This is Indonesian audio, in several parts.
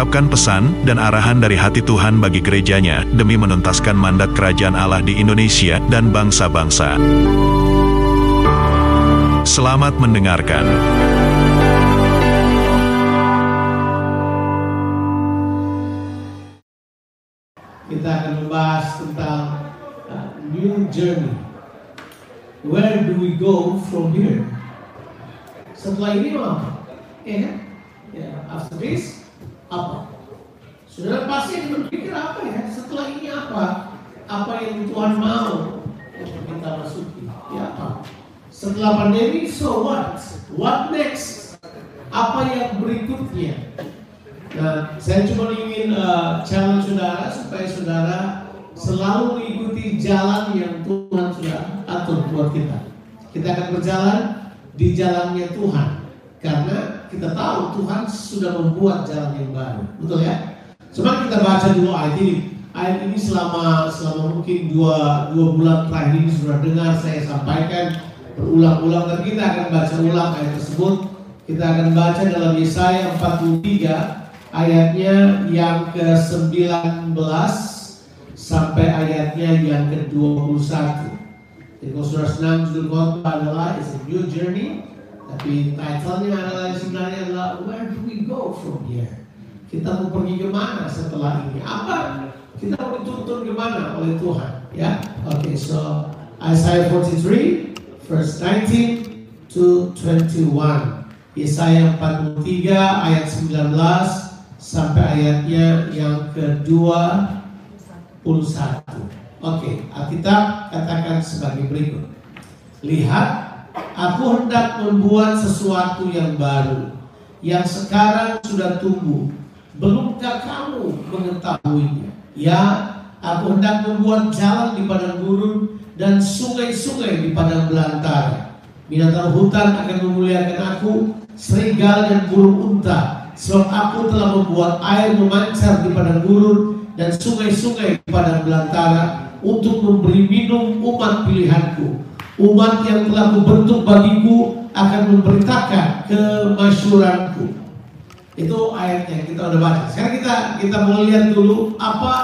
mengungkapkan pesan dan arahan dari hati Tuhan bagi gerejanya demi menuntaskan mandat kerajaan Allah di Indonesia dan bangsa-bangsa. Selamat mendengarkan. Kita akan membahas tentang uh, new journey. Where do we go from here? Setelah ini mau, ya kan? Ya, after this, apa? Saudara pasti berpikir apa ya? Setelah ini apa? Apa yang Tuhan mau untuk kita masuki? Ya apa? Setelah pandemi, so what? What next? Apa yang berikutnya? Nah, saya cuma ingin uh, challenge saudara supaya saudara selalu mengikuti jalan yang Tuhan sudah atur buat kita. Kita akan berjalan di jalannya Tuhan karena kita tahu Tuhan sudah membuat jalan yang baru, betul ya? Coba kita baca dulu ayat ini. Ayat ini selama selama mungkin dua, dua bulan terakhir ini sudah dengar saya sampaikan berulang-ulang dan kita akan baca ulang ayat tersebut. Kita akan baca dalam Yesaya 43 ayatnya yang ke-19 sampai ayatnya yang ke-21. Jadi kalau sudah senang judul adalah It's a New Journey, tapi title-nya sebenarnya adalah Where do we go from here? Kita mau pergi ke mana setelah ini? Apa kita mau dituntun ke mana oleh Tuhan? Ya, oke. Okay, so Isaiah 43, verse 19 to 21. Yesaya 43 ayat 19 sampai ayatnya yang kedua puluh. Oke, Alkitab katakan sebagai berikut. Lihat, aku hendak membuat sesuatu yang baru, yang sekarang sudah tumbuh. Belumkah kamu mengetahuinya? Ya, aku hendak membuat jalan di padang gurun dan sungai-sungai di padang belantara. Binatang hutan akan memuliakan aku, serigala dan burung unta Sebab aku telah membuat air memancar di padang gurun dan sungai-sungai di padang belantara untuk memberi minum umat pilihanku. Umat yang telah kubentuk bagiku akan memberitakan kemasyuranku. Itu ayatnya kita udah baca. Sekarang kita kita mau lihat dulu apa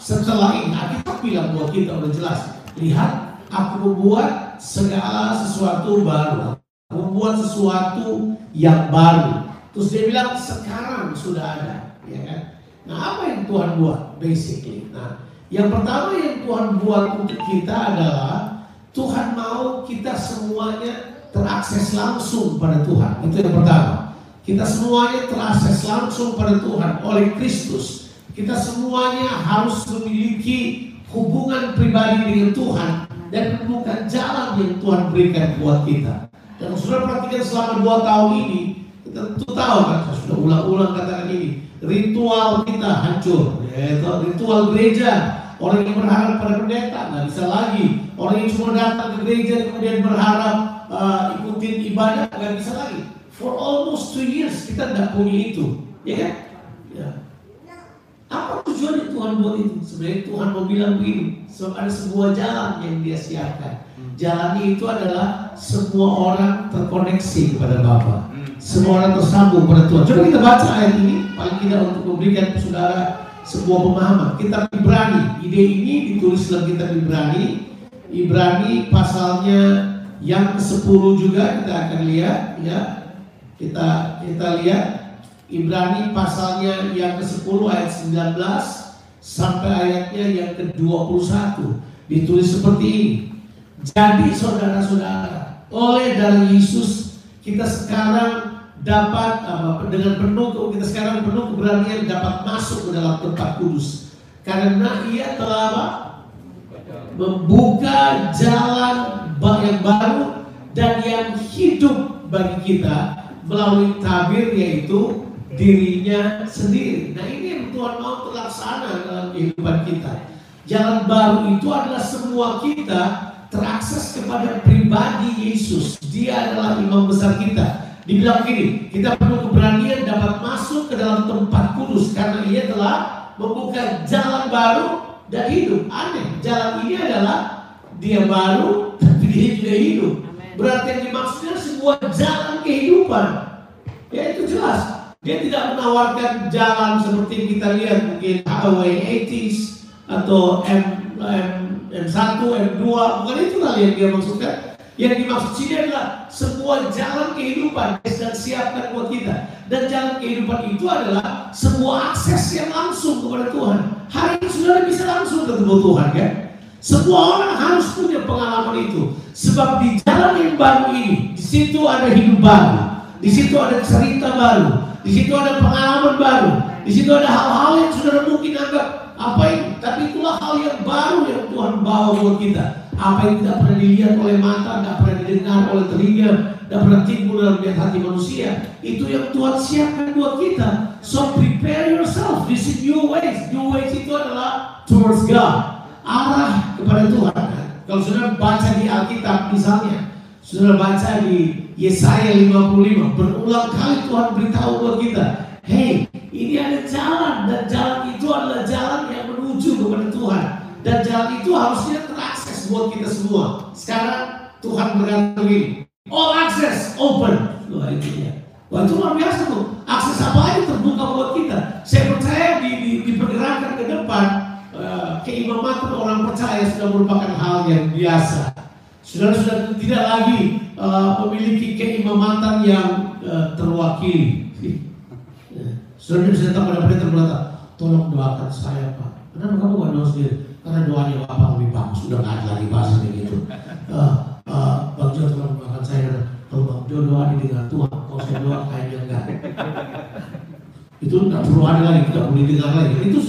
setelah ini. Kita bilang buat kita udah jelas. Lihat, aku membuat segala sesuatu baru. Aku membuat sesuatu yang baru. Terus dia bilang sekarang sudah ada, ya kan? Nah apa yang Tuhan buat basically? Nah yang pertama yang Tuhan buat untuk kita adalah Tuhan mau kita semuanya terakses langsung pada Tuhan. Itu yang pertama. Kita semuanya terakses langsung pada Tuhan oleh Kristus. Kita semuanya harus memiliki hubungan pribadi dengan Tuhan dan menemukan jalan yang Tuhan berikan buat kita. Dan sudah perhatikan selama dua tahun ini, kita tentu tahu kan, saya sudah ulang-ulang katakan ini, ritual kita hancur, yaitu ritual gereja. Orang yang berharap pada pendeta nggak bisa lagi. Orang yang cuma datang ke gereja kemudian berharap uh, ikutin ibadah nggak bisa lagi. For almost two years kita tidak punya itu, ya kan? Ya. Apa tujuannya Tuhan buat itu? Sebenarnya Tuhan mau bilang begini, sebab ada sebuah jalan yang dia siapkan. Jalannya itu adalah semua orang terkoneksi kepada Bapa. Semua orang tersambung pada Tuhan. Coba kita baca ayat ini, paling tidak untuk memberikan saudara sebuah pemahaman. Kitab Ibrani, ide ini ditulis dalam kitab Ibrani. Ibrani pasalnya yang ke-10 juga kita akan lihat ya. Kita kita lihat Ibrani pasalnya yang ke-10 ayat 19 sampai ayatnya yang ke-21 ditulis seperti ini. Jadi saudara-saudara, oleh darah Yesus kita sekarang dapat apa, dengan penuh kita sekarang penuh keberanian dapat masuk ke dalam tempat kudus karena ia telah membuka jalan yang baru dan yang hidup bagi kita melalui tabir yaitu dirinya sendiri. Nah ini yang Tuhan mau terlaksana dalam kehidupan kita. Jalan baru itu adalah semua kita terakses kepada pribadi Yesus. Dia adalah imam besar kita. Dibilang gini, kita perlu keberanian dapat masuk ke dalam tempat kudus karena ia telah membuka jalan baru dan hidup. Aneh, jalan ini adalah dia baru tapi dia juga hidup. Berarti yang dimaksudnya sebuah jalan kehidupan. Ya itu jelas. Dia tidak menawarkan jalan seperti yang kita lihat mungkin highway 80s atau M, M, M1, M2, bukan itu kali yang dia maksudkan. Yang dimaksud sini adalah sebuah jalan kehidupan yang sedang siapkan buat kita. Dan jalan kehidupan itu adalah sebuah akses yang langsung kepada Tuhan. Hari ini sudah bisa langsung ketemu Tuhan kan? Semua orang harus punya pengalaman itu. Sebab di jalan yang baru ini, di situ ada hidup baru. Di situ ada cerita baru. Di situ ada pengalaman baru. Di situ ada hal-hal yang sudah mungkin anggap apa ini? Tapi itulah hal yang baru yang Tuhan bawa buat kita. Apa yang tidak pernah dilihat oleh mata, tidak pernah didengar oleh telinga, tidak pernah timbul dalam hati manusia. Itu yang Tuhan siapkan buat kita. So prepare yourself. This is new ways. New ways itu adalah towards God. Arah kepada Tuhan. Kalau sudah baca di Alkitab misalnya, sudah baca di Yesaya 55, berulang kali Tuhan beritahu buat kita, hey, ini ada jalan dan jalan itu adalah jalan yang menuju kepada Tuhan dan jalan itu harusnya buat kita semua. Sekarang Tuhan berkata begini, all access open. Wah itu ya. Wah itu luar biasa tuh. Akses apa aja terbuka buat kita. Saya percaya di, di, dipergerakan ke depan uh, keimamatan orang percaya sudah merupakan hal yang biasa. Sudah sudah tidak lagi uh, memiliki keimamatan yang uh, terwakili. Saudara bisa datang pada berkata, tolong doakan saya Pak. Kenapa kamu gak doa sendiri? Karena doanya Bapak lebih bagus. Sudah nggak ada lagi bahasa kayak gitu. Uh, uh, Bang Jo tolong doakan saya. Kalau Bang Jo doa didengar Tuhan, kalau saya doa kayaknya enggak. itu nggak perlu ada lagi, tidak boleh dengar lagi. Itu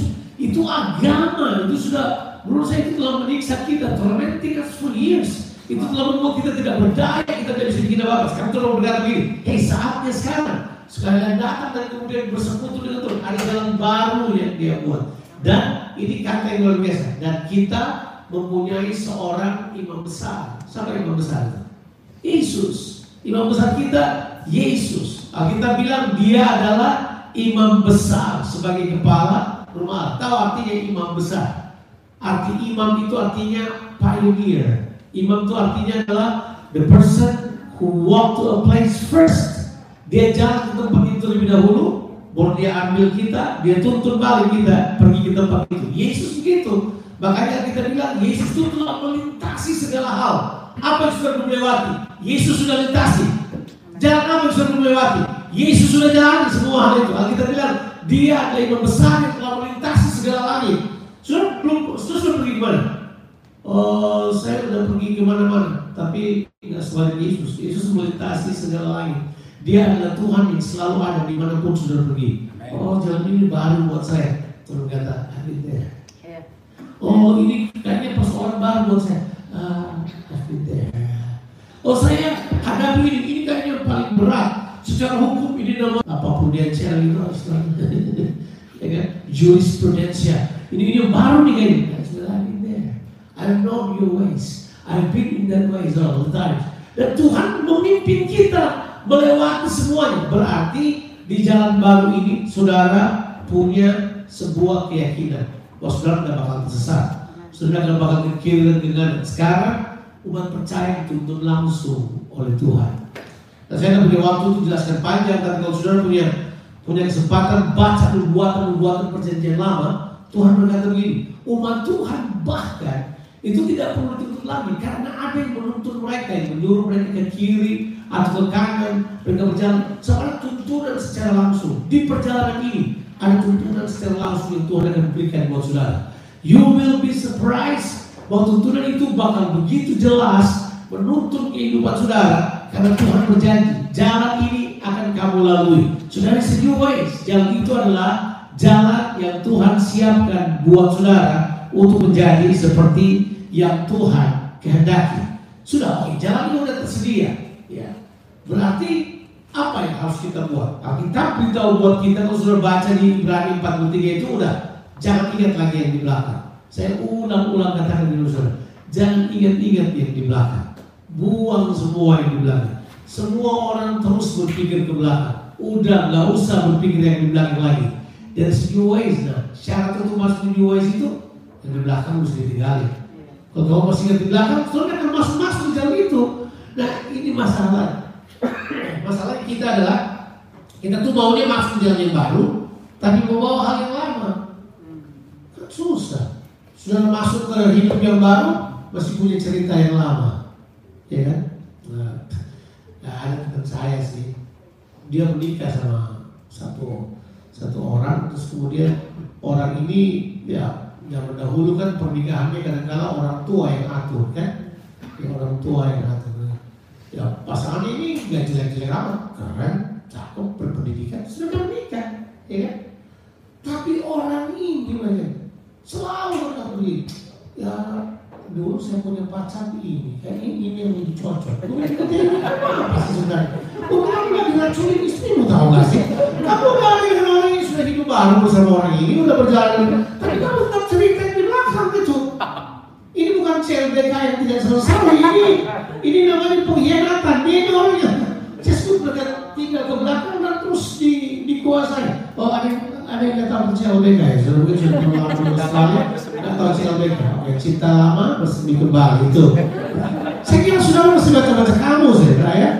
itu agama, itu sudah menurut saya itu telah menyiksa kita, tormenting us for years. Itu telah membuat kita tidak berdaya, kita tidak bisa bikin apa-apa. Sekarang Tuhan berkata begini, hei saatnya sekarang sekalian datang dan kemudian bersekutu dengan Tuhan. Ada jalan baru yang dia buat. Dan ini kata yang luar biasa. Dan kita mempunyai seorang imam besar. Siapa imam besar? Yesus. Imam besar kita Yesus. Kita bilang dia adalah imam besar sebagai kepala rumah. Tahu artinya imam besar? Arti imam itu artinya pioneer. Imam itu artinya adalah the person who walk to a place first dia jalan ke tempat itu lebih dahulu, baru dia ambil kita, dia tuntun balik kita pergi ke tempat itu. Yesus begitu. Makanya kita bilang Yesus itu telah melintasi segala hal. Apa yang sudah melewati? Yesus sudah lintasi. Jalan apa yang sudah melewati? Yesus sudah jalan semua hal itu. Kita bilang dia adalah yang besar yang telah melintasi segala langit. Sudah belum, sudah, sudah pergi ke mana? Oh, saya sudah pergi ke mana-mana. Tapi tidak sebagai Yesus. Yesus melintasi segala langit. Dia adalah Tuhan yang selalu ada di mana pun sudah pergi. Oh jalan ini baru buat saya. Tuhan kata, I've there. Oh ini kayaknya persoalan baru buat saya. Ah, there. Oh saya hadapi ini, ini kayaknya paling berat. Secara hukum ini nama apa pun dia cari itu harus ya kan? Jurisprudensia. Ini ini yang baru nih kayaknya. I know your ways. I've been in that ways all the time. Dan Tuhan memimpin kita melewati semuanya. Berarti di jalan baru ini saudara punya sebuah keyakinan bahwa saudara tidak bakal tersesat. Saudara tidak bakal ke kiri dan ke kanan. Sekarang umat percaya dituntun langsung oleh Tuhan. Dan saya tidak punya waktu untuk jelaskan panjang, tapi kalau saudara punya punya kesempatan baca nubuatan-nubuatan perjanjian lama, Tuhan berkata begini, umat Tuhan bahkan itu tidak perlu dituntut lagi karena ada yang yang menyuruh mereka ke kiri atau ke kanan mereka berjalan. Seorang tuntunan secara langsung. Di perjalanan ini ada tuntunan secara langsung yang Tuhan akan berikan buat saudara. You will be surprised bahwa tuntunan itu bakal begitu jelas menuntun kehidupan saudara. Karena Tuhan berjanji jalan ini akan kamu lalui. Saudara senyum ways. Jalan itu adalah jalan yang Tuhan siapkan buat saudara untuk menjadi seperti yang Tuhan kehendaki. Sudah jalan itu sudah tersedia ya Berarti apa yang harus kita buat? Alkitab beritahu buat kita kalau sudah baca di Ibrani 43 itu udah jangan ingat lagi yang di belakang. Saya ulang-ulang katakan dulu saudara. Jangan ingat-ingat yang di belakang. Buang semua yang di belakang. Semua orang terus berpikir ke belakang. Udah nggak usah berpikir yang di belakang lagi. There's new ways nah. Syarat untuk masuk itu yang di belakang mesti ditinggalin. Kalau kamu masih ingat di belakang, saudara akan masuk-masuk di jalan itu. Nah ini masalah. Masalah kita adalah kita tuh maunya masuk jalan yang baru, tapi mau bawa hal yang lama. Kan susah. Sudah masuk ke hidup yang baru, masih punya cerita yang lama. Ya kan? Nah ada teman saya sih, dia menikah sama satu satu orang, terus kemudian orang ini ya yang dahulu kan pernikahannya kadang-kala orang tua yang atur kan, ya, orang tua yang atur. Ya pasangan ini nggak jelek-jelek amat, keren, cakep, berpendidikan, sudah menikah, ya kan? Tapi orang ini banyak selalu berkata begini, ya dulu saya punya pacar ini, kayak ini, ini yang lebih cocok. Gue "Kita ini apa sih sebenarnya? Gue bilang, nggak diracunin istrimu tahu nggak sih? Kamu dengan orang ini sudah hidup baru bersama orang ini, udah berjalan, CLBK ya? Sudah mungkin sudah nggak tahu CLBK. Oke, cinta lama bersemi kembali itu. Saya kira sudah masih baca-baca kamu sih, ya.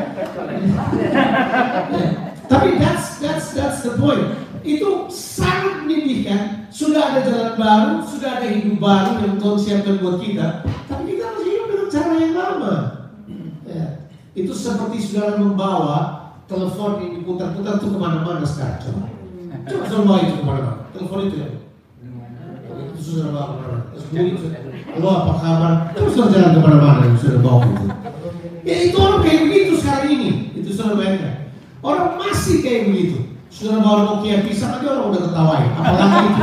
Tapi that's that's that's the point. Itu sangat menyedihkan. Sudah ada jalan baru, sudah ada hidup baru yang Tuhan siapkan buat kita. Tapi kita masih hidup dengan cara yang lama. Ya. Itu seperti saudara membawa telepon yang diputar-putar itu ke mana-mana sekarang. Coba, coba bawa itu ke mana-mana. Telepon itu ya. Itu saudara bawa Halo apa kabar? Terus jalan ke mana-mana yang saudara bawa itu. Ya itu orang kayak begitu sekarang ini. Itu saudara bayangkan. Orang masih kayak begitu. Sudah bawa Nokia pisang aja orang udah ketawain. Apalagi itu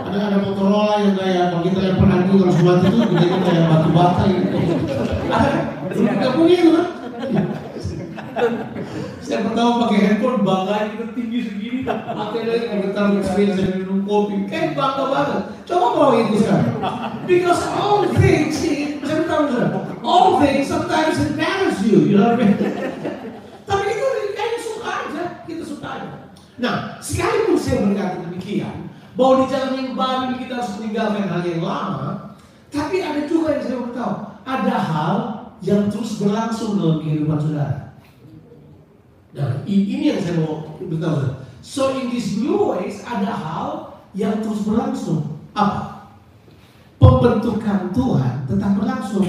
ada ada Motorola yang kayak kalau kita lempar nanti kalau mati itu gedenya kayak batu bata gitu. Ada nggak punya itu kan? Saya pertama pakai handphone bangga itu tinggi segini, pakai lagi getar screen saya minum kopi, kayak bangga banget. Coba bawa itu sekarang. Because all things, tahu all things sometimes embarrass you, you know what I mean? Tapi itu kayaknya suka aja, kita suka aja. Nah, sekalipun saya berkata demikian, bahwa di jalan yang baru kita harus meninggalkan hal yang lama, tapi ada juga yang saya beritahu, ada hal yang terus berlangsung dalam kehidupan saudara. Nah, ini yang saya mau beritahu. So in these new ways ada hal yang terus berlangsung. Apa? Pembentukan Tuhan tetap berlangsung.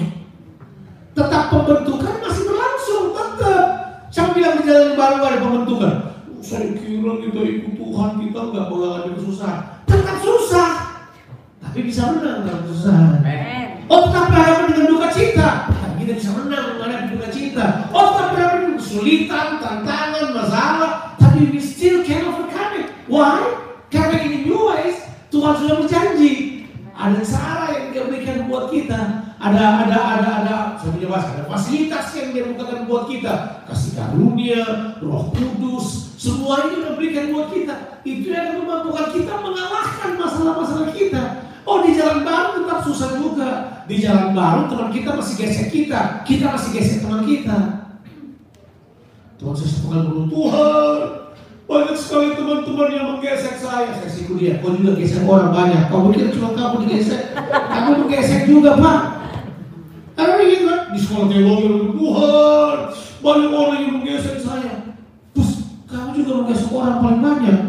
Tetap pembentukan masih berlangsung, tetap. Siapa bilang di jalan baru ada pembentukan? Saya kira kita ikut Tuhan kita nggak mengalami kesusahan. Tetap susah, tapi bisa menang dalam kesusahan. Oh tetap berhadapan dengan duka cita, tapi kita bisa menang menghadapi duka cita. Oh tetap berhadapan dengan kesulitan, tantangan, fasilitas yang dia bukakan buat kita. Kasih karunia, Roh Kudus, semua ini dia berikan buat kita. Itu yang memampukan kita mengalahkan masalah-masalah kita. Oh di jalan baru tetap susah juga. Di jalan baru teman kita masih gesek kita, kita masih gesek teman kita. Tuhan saya kali bunuh Tuhan. Banyak sekali teman-teman yang menggesek saya. Saya siku dia, kau juga gesek orang banyak. Kau pikir cuma kamu digesek? Kamu menggesek juga pak. Di sekolah teologi, Tuhan, banyak orang yang menggesek saya. Terus kamu juga menggesek orang paling banyak.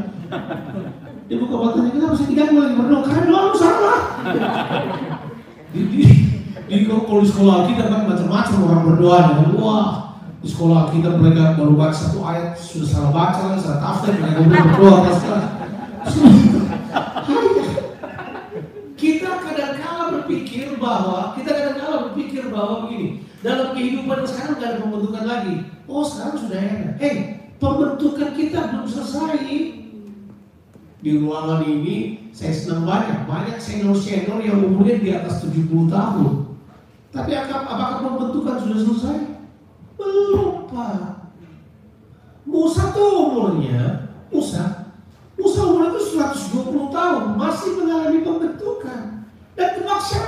Dia buka matanya, kenapa saya diganggu lagi berdoa? Karena doamu salah. Di, di, di, kalau di sekolah kita kan macam-macam orang berdoa. Dan, wah, di sekolah kita mereka baru baca satu ayat sudah salah baca salah tafsir mereka berdoa pas kelas. Kita kadang-kala berpikir bahwa kita bahwa begini dalam kehidupan sekarang nggak ada pembentukan lagi. Oh sekarang sudah enak. Hei pembentukan kita belum selesai. Di ruangan ini saya senang banyak banyak senior-senior yang umurnya di atas 70 tahun. Tapi apakah pembentukan sudah selesai? Belum Pak. Musa tuh umurnya, Musa, Musa umurnya itu 120 tahun, masih mengalami pembentukan. Dan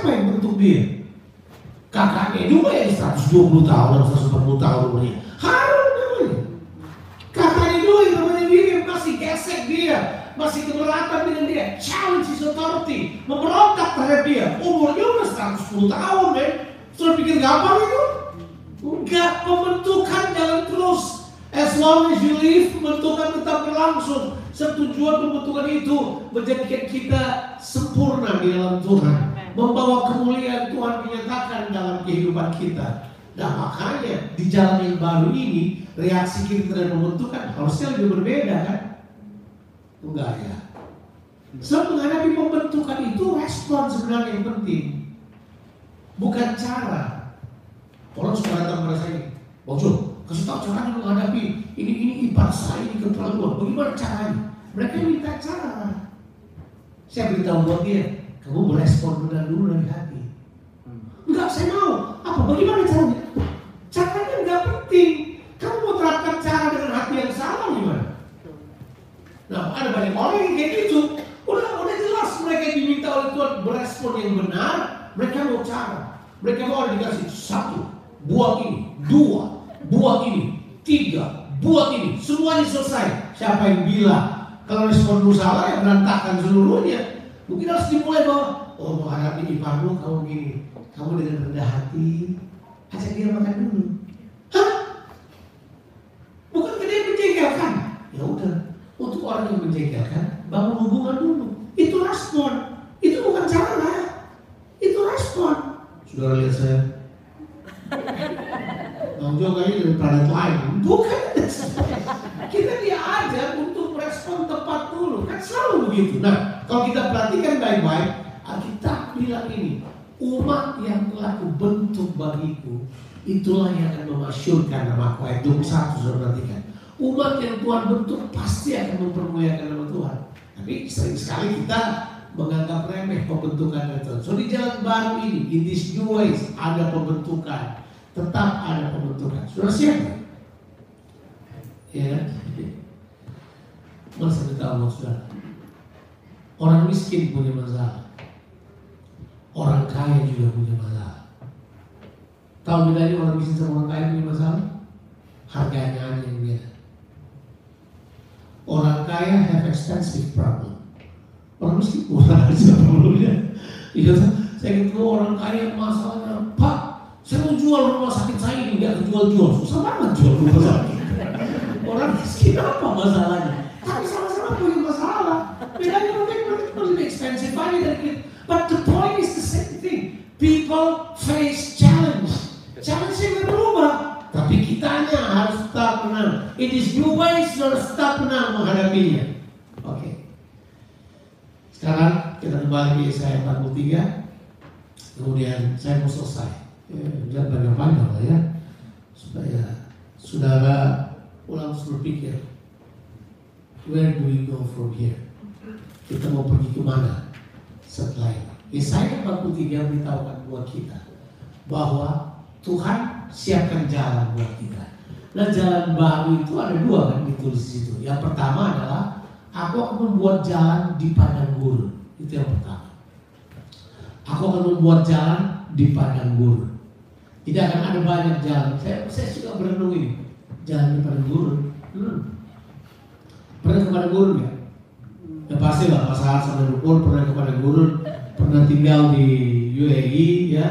kemarin untuk dia. Kakaknya juga yang 120 tahun, 140 tahun umurnya. Harun namanya. Kakaknya juga yang namanya William masih gesek dia, masih keberatan dengan dia. Challenge his authority, memberontak terhadap dia. Umurnya udah 110 tahun, men. Sudah pikir gampang itu? Enggak, pembentukan jalan terus. As long as you live, pembentukan tetap berlangsung. Setujuan pembentukan itu menjadikan kita sempurna di dalam Tuhan. Membawa kemuliaan Tuhan dinyatakan dalam kehidupan kita. Nah makanya di jalan yang baru ini reaksi kita terhadap pembentukan harusnya lebih berbeda kan? Enggak ya. So menghadapi pembentukan itu respon sebenarnya yang penting. Bukan cara. Orang suka datang kepada saya, Bang Sul, kasih tahu caranya menghadapi ini ini ibadah saya ini keterlaluan. Bagaimana caranya? Mereka minta cara. Saya beritahu buat dia, kamu berespon benar dulu dari hati. Enggak, saya mau. Apa? Bagaimana caranya? Caranya enggak penting. Kamu mau terapkan cara dengan hati yang salah gimana? Nah, ada banyak orang yang kayak gitu. Udah, udah jelas mereka diminta oleh Tuhan berespon yang benar. Mereka mau cara. Mereka mau dikasih satu, buat ini, dua, buat ini, tiga, buat ini. Semuanya selesai. Siapa yang bilang? Kalau respon lu salah ya berantakan seluruhnya. Mungkin harus dimulai bahwa oh menghadapi iparmu kamu gini, kamu dengan rendah hati, ajak dia makan dulu. Hah? Bukan dia menjengkelkan? Ya udah, untuk orang yang menjengkelkan, bangun hubungan dulu. Itu respon. Itu bukan cara. Itu respon. Saudara lihat saya. Bang Jo kayaknya dari planet lain. Bukan. Kita dulu. Kan selalu begitu. Nah, kalau kita perhatikan baik-baik, Alkitab bilang ini, umat yang telah kubentuk bagiku, itulah yang akan memasyurkan nama aku. Ayat 21 sudah perhatikan. Umat yang Tuhan bentuk pasti akan mempermuliakan nama Tuhan. Tapi sering sekali kita menganggap remeh pembentukan dari Tuhan. So di jalan baru ini, in these new ways, ada pembentukan. Tetap ada pembentukan. Sudah siap? Ya. Kita tahu saudara. Orang miskin punya masalah. Orang kaya juga punya masalah. Tahu bedanya orang miskin sama orang kaya punya masalah? Harganya aja yang beda. Orang kaya have expensive problem. Orang miskin murah aja problemnya. Iya, saya ketemu orang kaya masalahnya, Pak, saya mau jual rumah sakit saya ini nggak jual-jual, susah banget jual rumah sakit. Orang miskin apa masalahnya? Tapi sama-sama punya masalah. Bedanya mungkin expensive aja dari kita. But the point is the same thing. People face challenge. Challenge-nya nggak berubah. Tapi kitanya harus tetap menang. It is new ways harus tetap menang menghadapinya. Oke. Sekarang kita kembali ke Yesaya 43. Kemudian saya mau selesai. Ya, panjang-panjang lah ya. Supaya saudara ulang berpikir. Where do we go from here? Kita mau pergi ke mana setelah ini? Yesaya 43 beritahukan buat kita bahwa Tuhan siapkan jalan buat kita. Nah jalan baru itu ada dua kan ditulis di situ. Yang pertama adalah aku akan membuat jalan di padang gurun. Itu yang pertama. Aku akan membuat jalan di padang gurun. Tidak akan ada banyak jalan. Saya, saya suka berenung ini. Jalan di padang gurun. Hmm. Pernah ke padang gurun ya? Ya pasti lah Mas Har sama Dukun pernah ke padang gurun. Pernah tinggal di UAE ya.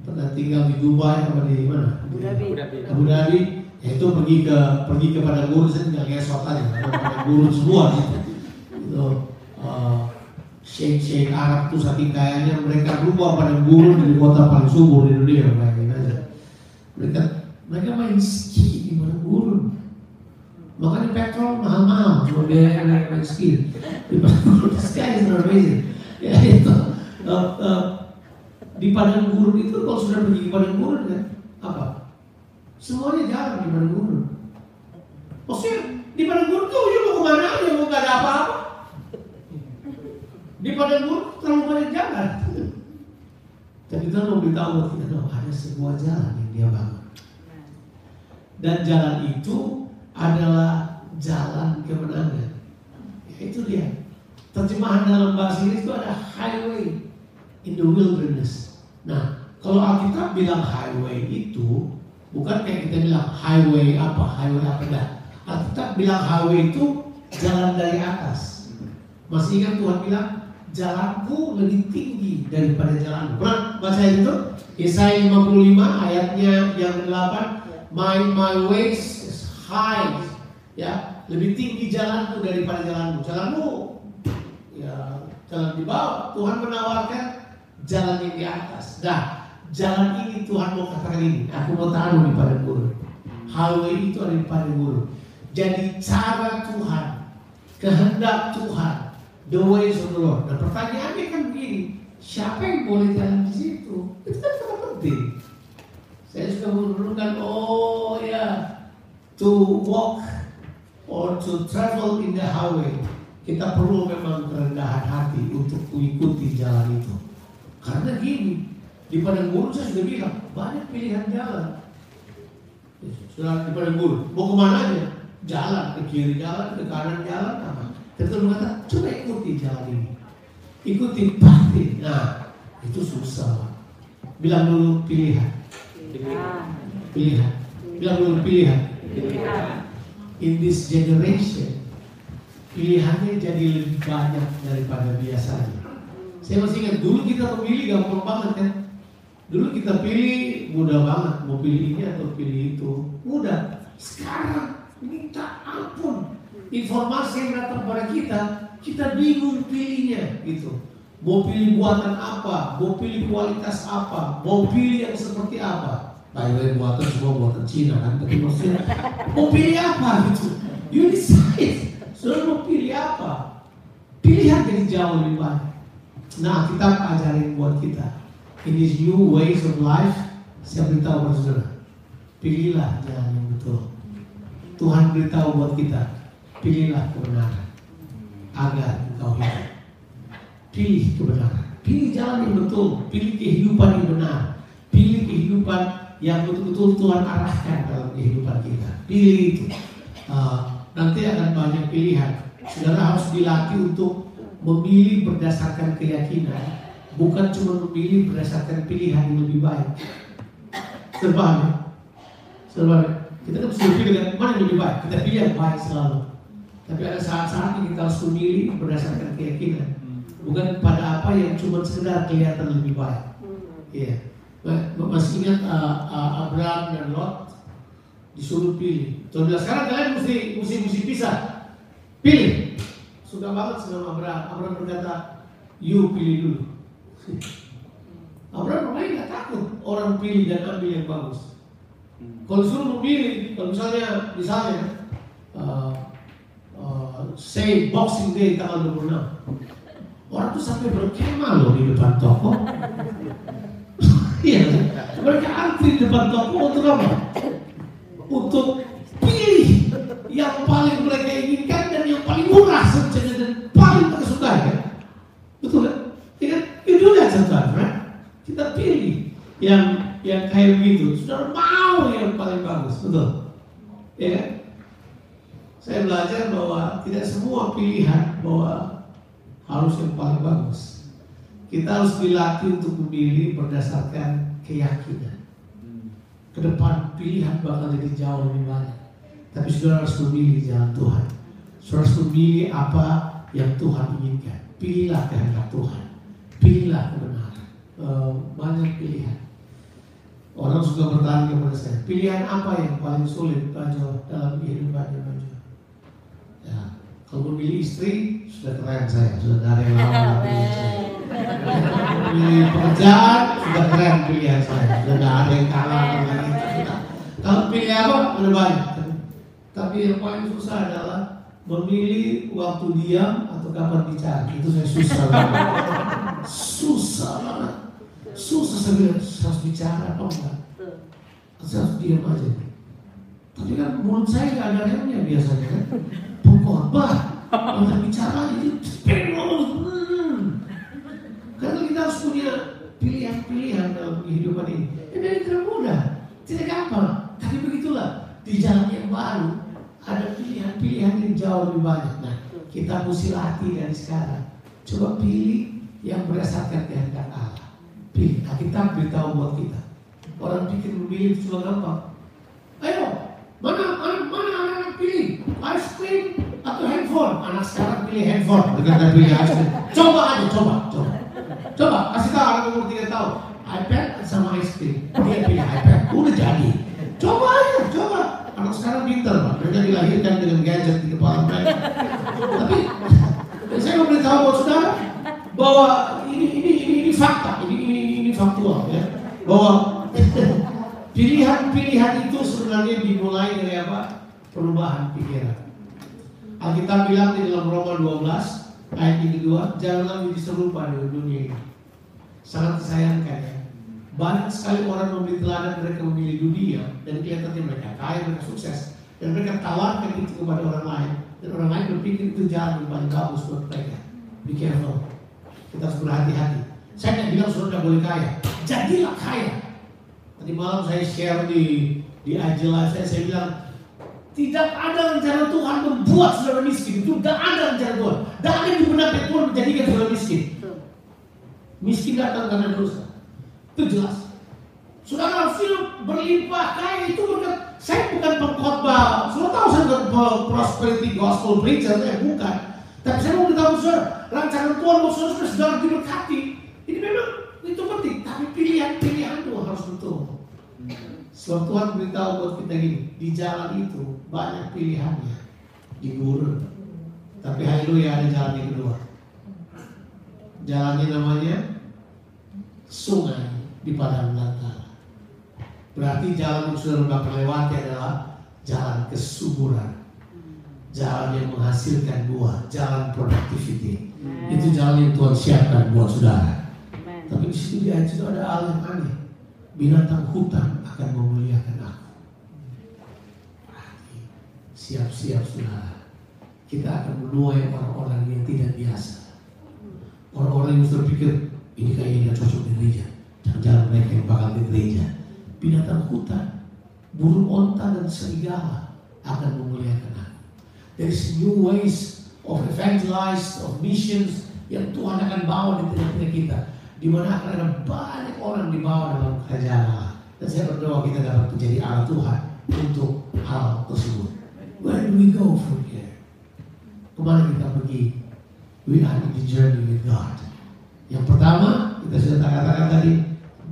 Pernah tinggal di Dubai apa di mana? Abu Dhabi. Abu Dhabi ya itu pergi ke pergi ke padang gurun saya tinggal ngesot aja karena padang gurun semua gitu. itu uh, Sheikh Sheikh Arab tuh saking kayanya mereka lupa padang gurun di kota paling subur di dunia bayangin aja mereka mereka main ski di padang gurun makanya petrol mahal-mahal cuma biaya naik main ski di padang gurun amazing ya itu uh, uh, di padang gurun itu kalau sudah pergi ke padang gurun kan apa Semuanya jalan di padang gurun. Maksudnya di padang gurun tuh ya mau ke mana aja mau gak ada apa-apa. Di padang gurun terlalu banyak jalan. Dan kita mau beritahu kita ada sebuah jalan yang dia bangun. Dan jalan itu adalah jalan kemenangan. Ya, itu dia. Terjemahan dalam bahasa Inggris itu ada highway in the wilderness. Nah, kalau Alkitab bilang highway itu bukan kayak kita bilang highway apa, highway apa enggak. Alkitab bilang highway itu jalan dari atas. Masih ingat Tuhan bilang jalanku lebih tinggi daripada jalanmu. Pernah baca itu? Yesaya 55 ayatnya yang ke-8 My my ways high ya lebih tinggi jalanku daripada jalanmu. Jalanmu ya jalan di bawah. Tuhan menawarkan jalan yang di atas. Nah, jalan ini Tuhan mau katakan ini. Aku mau taruh di padang gurun. Highway itu ada di padang gurun. Jadi cara Tuhan, kehendak Tuhan, the ways of the Lord. Nah pertanyaannya kan begini, siapa yang boleh jalan di situ? Itu kan sangat penting. Saya sudah menurunkan, oh to walk or to travel in the highway, kita perlu memang kerendahan hati untuk mengikuti jalan itu. Karena gini, di padang gurun saya sudah bilang, banyak pilihan jalan. Sudah di padang gurun, mau ke mana aja? Jalan, ke kiri jalan, ke kanan jalan, apa? Tapi Tuhan berkata, coba ikuti jalan ini. Ikuti pasti. Nah, itu susah. Bilang dulu pilihan. Pilihan. Bilang dulu pilihan. In this generation, pilihannya jadi lebih banyak daripada biasanya. Saya masih ingat dulu kita memilih gampang banget kan. Dulu kita pilih mudah banget mau pilih ini atau pilih itu mudah. Sekarang minta ampun informasi yang datang pada kita kita bingung pilihnya gitu. Mau pilih buatan apa, mau pilih kualitas apa, mau pilih yang seperti apa. Way, buatan semua buatan Cina kan, tapi maksudnya mau pilih apa gitu. You decide. Sudah mau pilih apa? Pilihan jadi jauh lebih banyak. Nah, kita ajarin buat kita. In these new ways of life, saya beritahu pada saudara, pilihlah jalan yang betul. Tuhan beritahu buat kita, pilihlah kebenaran agar engkau hidup. Pilih kebenaran, pilih jalan yang betul, pilih kehidupan yang benar, pilih kehidupan yang betul-betul Tuhan arahkan dalam kehidupan kita. Pilih itu. Uh, nanti akan banyak pilihan. Saudara harus dilatih untuk memilih berdasarkan keyakinan, bukan cuma memilih berdasarkan pilihan yang lebih baik. Terbang ya? Kita kan pilih dengan mana yang lebih baik. Kita pilih yang baik selalu. Tapi ada saat-saat yang kita harus memilih berdasarkan keyakinan, bukan pada apa yang cuma sekedar kelihatan lebih baik. Iya. Masih ingat uh, uh, Abraham dan Lot disuruh pilih. Tuhan bilang sekarang kalian mesti mesti mesti pisah. Pilih. Suka banget sama Abraham. Abraham berkata, you pilih dulu. Abraham memang nggak takut orang pilih dan ambil yang bagus. Kalau suruh memilih, kalau misalnya misalnya uh, uh, say Boxing Day tanggal 26, orang tuh sampai berkemah loh di depan toko. Iya, mereka antri depan toko untuk apa? Untuk pilih yang paling mereka inginkan dan yang paling murah sebenarnya dan paling mereka sukai kan? Betul kan? Ya kan? Itu lihat saudara, kita pilih yang yang kayak begitu. Saudara mau yang paling bagus, betul? Ya kan? Saya belajar bahwa tidak semua pilihan bahwa harus yang paling bagus. Kita harus dilatih untuk memilih berdasarkan keyakinan. Ke depan pilihan bakal jadi jauh lebih banyak. Tapi saudara harus memilih jalan Tuhan. Saudara harus memilih apa yang Tuhan inginkan. Pilihlah kehendak Tuhan. Pilihlah kebenaran. Uh, banyak pilihan. Orang suka bertanya kepada saya, pilihan apa yang paling sulit Bajo dalam kehidupannya Bajo? Ya, kalau memilih istri sudah keren saya, sudah yang lama. Memilih pekerjaan keren pilihan saya, sudah tidak ada yang kalah. Kalau pilih apa ada banyak. Tapi yang paling susah adalah memilih waktu diam atau kapan bicara. Itu saya susah banget. Susah banget. Susah saya bilang, harus bicara apa enggak? Saya harus diam aja. Tapi kan mulut saya nggak ada remnya biasanya kan. Pengkhotbah, orang bicara itu pengen ngomong. Hmm. Karena kita harus punya pilihan-pilihan dalam kehidupan ini. Ini tidak mudah, tidak gampang. Tapi begitulah di jalan yang baru ada pilihan-pilihan yang jauh lebih banyak. Nah, kita mesti latih dari sekarang. Coba pilih yang berdasarkan kehendak Allah. Pilih. Nah, kita beritahu buat kita. Orang pikir memilih itu cuma gampang. Ayo, mana mana mana anak-anak pilih ice cream atau handphone? Anak sekarang pilih handphone, bukan kan pilih ice cream. Coba aja, coba, coba. Coba, kasih tahu anak umur 3 tahun. iPad sama ice. Dia pilih iPad, udah jadi. Coba aja, coba. Anak sekarang pintar, Pak. Mereka dilahirkan dengan gadget di kepala mereka. Tapi saya mau beritahu buat saudara bahwa ini ini ini, ini fakta, ini ini ini, ini faktual ya. Bahwa pilihan-pilihan itu sebenarnya dimulai dari apa? Perubahan pikiran. Alkitab bilang di dalam Roma 12 ayat yang kedua, janganlah menjadi serupa dengan dunia ini. Sangat disayangkan ya. Banyak sekali orang memberi teladan mereka memilih dunia dan kelihatannya mereka kaya, mereka sukses dan mereka tawarkan itu kepada orang lain dan orang lain berpikir itu jalan yang paling bagus buat mereka. Be careful. Kita harus berhati-hati. Saya tidak bilang tidak boleh kaya. Jadilah kaya. Tadi malam saya share di di live saya, saya bilang tidak ada rencana Tuhan membuat saudara miskin. Itu tidak ada rencana Tuhan. Tidak ada di benak Tuhan menjadikan saudara miskin. Miskin datang karena dosa. Itu jelas. Saudara film berlimpah kaya itu bukan saya bukan pengkhotbah. Saudara tahu saya bukan prosperity gospel preacher, saya bukan. Tapi saya mau beritahu saudara, rancangan Tuhan mau saudara sedang diberkati. Ini memang itu penting, tapi pilihan-pilihan itu harus betul. Sebab Tuhan beritahu buat kita gini, di jalan itu banyak pilihannya, di gurun. Tapi haleluya ada jalan yang kedua. Jalannya namanya sungai di padang belantara. Berarti jalan yang sudah bakal lewati adalah jalan kesuburan. Jalan yang menghasilkan buah, jalan productivity. Itu jalan yang Tuhan siapkan buat saudara. Tapi di situ di ayat itu ada hal yang aneh. Binatang hutan akan memuliakan aku. Berarti siap-siap saudara. Kita akan menuai orang-orang yang tidak biasa. Orang-orang yang sudah pikir ini kayaknya cocok di gereja. Jangan-jangan mereka yang bakal di gereja. Binatang hutan, burung onta dan serigala akan memuliakan aku. There is new ways of evangelize, of missions yang Tuhan akan bawa di tengah-tengah kita. Di mana akan ada banyak orang dibawa dalam kerajaan Allah. Dan saya berdoa kita dapat menjadi alat Tuhan untuk hal tersebut. Where do we go from here? Ke mana kita pergi? We are in the journey with God. Yang pertama, kita sudah katakan tadi,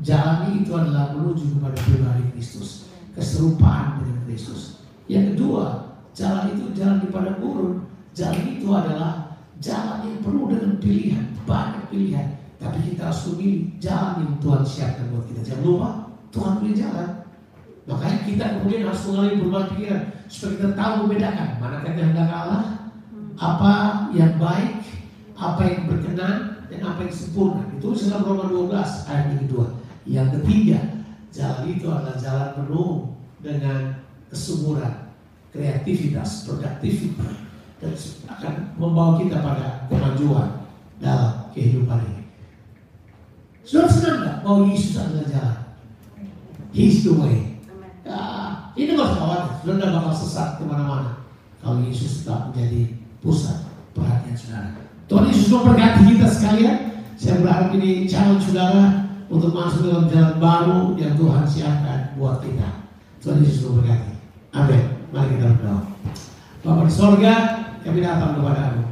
jalan itu adalah menuju kepada pribadi Kristus, keserupaan dengan Kristus. Yang kedua, jalan itu jalan di padang gurun. Jalan itu adalah jalan yang penuh dengan pilihan, banyak pilihan. Tapi kita harus memilih jalan yang Tuhan siapkan buat kita. Jangan lupa, Tuhan punya jalan. Makanya kita kemudian harus mengalami perubahan pikiran supaya kita tahu membedakan mana kehendak Allah, apa yang baik, apa yang berkenan, dan apa yang sempurna. Itu dalam Roma 12 ayat yang kedua. Yang ketiga, jalan itu adalah jalan penuh dengan kesuburan, kreativitas, produktivitas dan akan membawa kita pada kemajuan dalam kehidupan ini. Sudah senang nggak bahwa Yesus adalah jalan? He's the way. Ya, ini nggak khawatir, sudah tidak bakal sesat ke mana-mana. Kalau Yesus tetap menjadi pusat perhatian saudara. Tuhan Yesus memberkati kita sekalian. Saya berharap ini challenge saudara untuk masuk dalam jalan baru yang Tuhan siapkan buat kita. Tuhan Yesus memberkati. Amin. Mari kita berdoa. Bapak di sorga, kami datang kepadamu.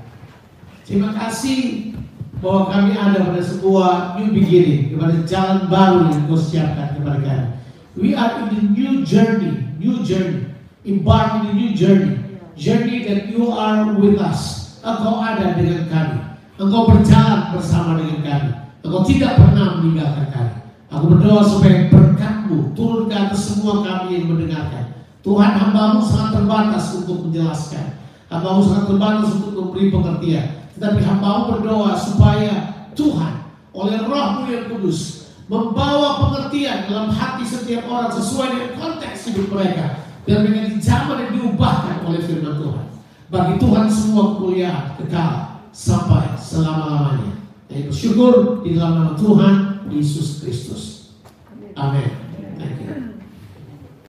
Terima kasih bahwa kami ada pada sebuah new beginning, kepada jalan baru yang kau siapkan kepada kami. We are in the new journey, new journey, embark in the new journey, journey that you are with us. Engkau ada dengan kami, engkau berjalan bersama dengan kami, engkau tidak pernah meninggalkan kami. Aku berdoa supaya berkatmu turun ke atas semua kami yang mendengarkan. Tuhan hambamu sangat terbatas untuk menjelaskan. Hambamu sangat terbatas untuk memberi pengertian. Tetapi hambamu berdoa supaya Tuhan oleh rohmu yang kudus membawa pengertian dalam hati setiap orang sesuai dengan konteks hidup mereka. Dan dengan zaman yang diubahkan oleh firman Tuhan. Bagi Tuhan semua kemuliaan kekal sampai selama-lamanya. Dan bersyukur di dalam nama Tuhan Yesus Kristus. Amin.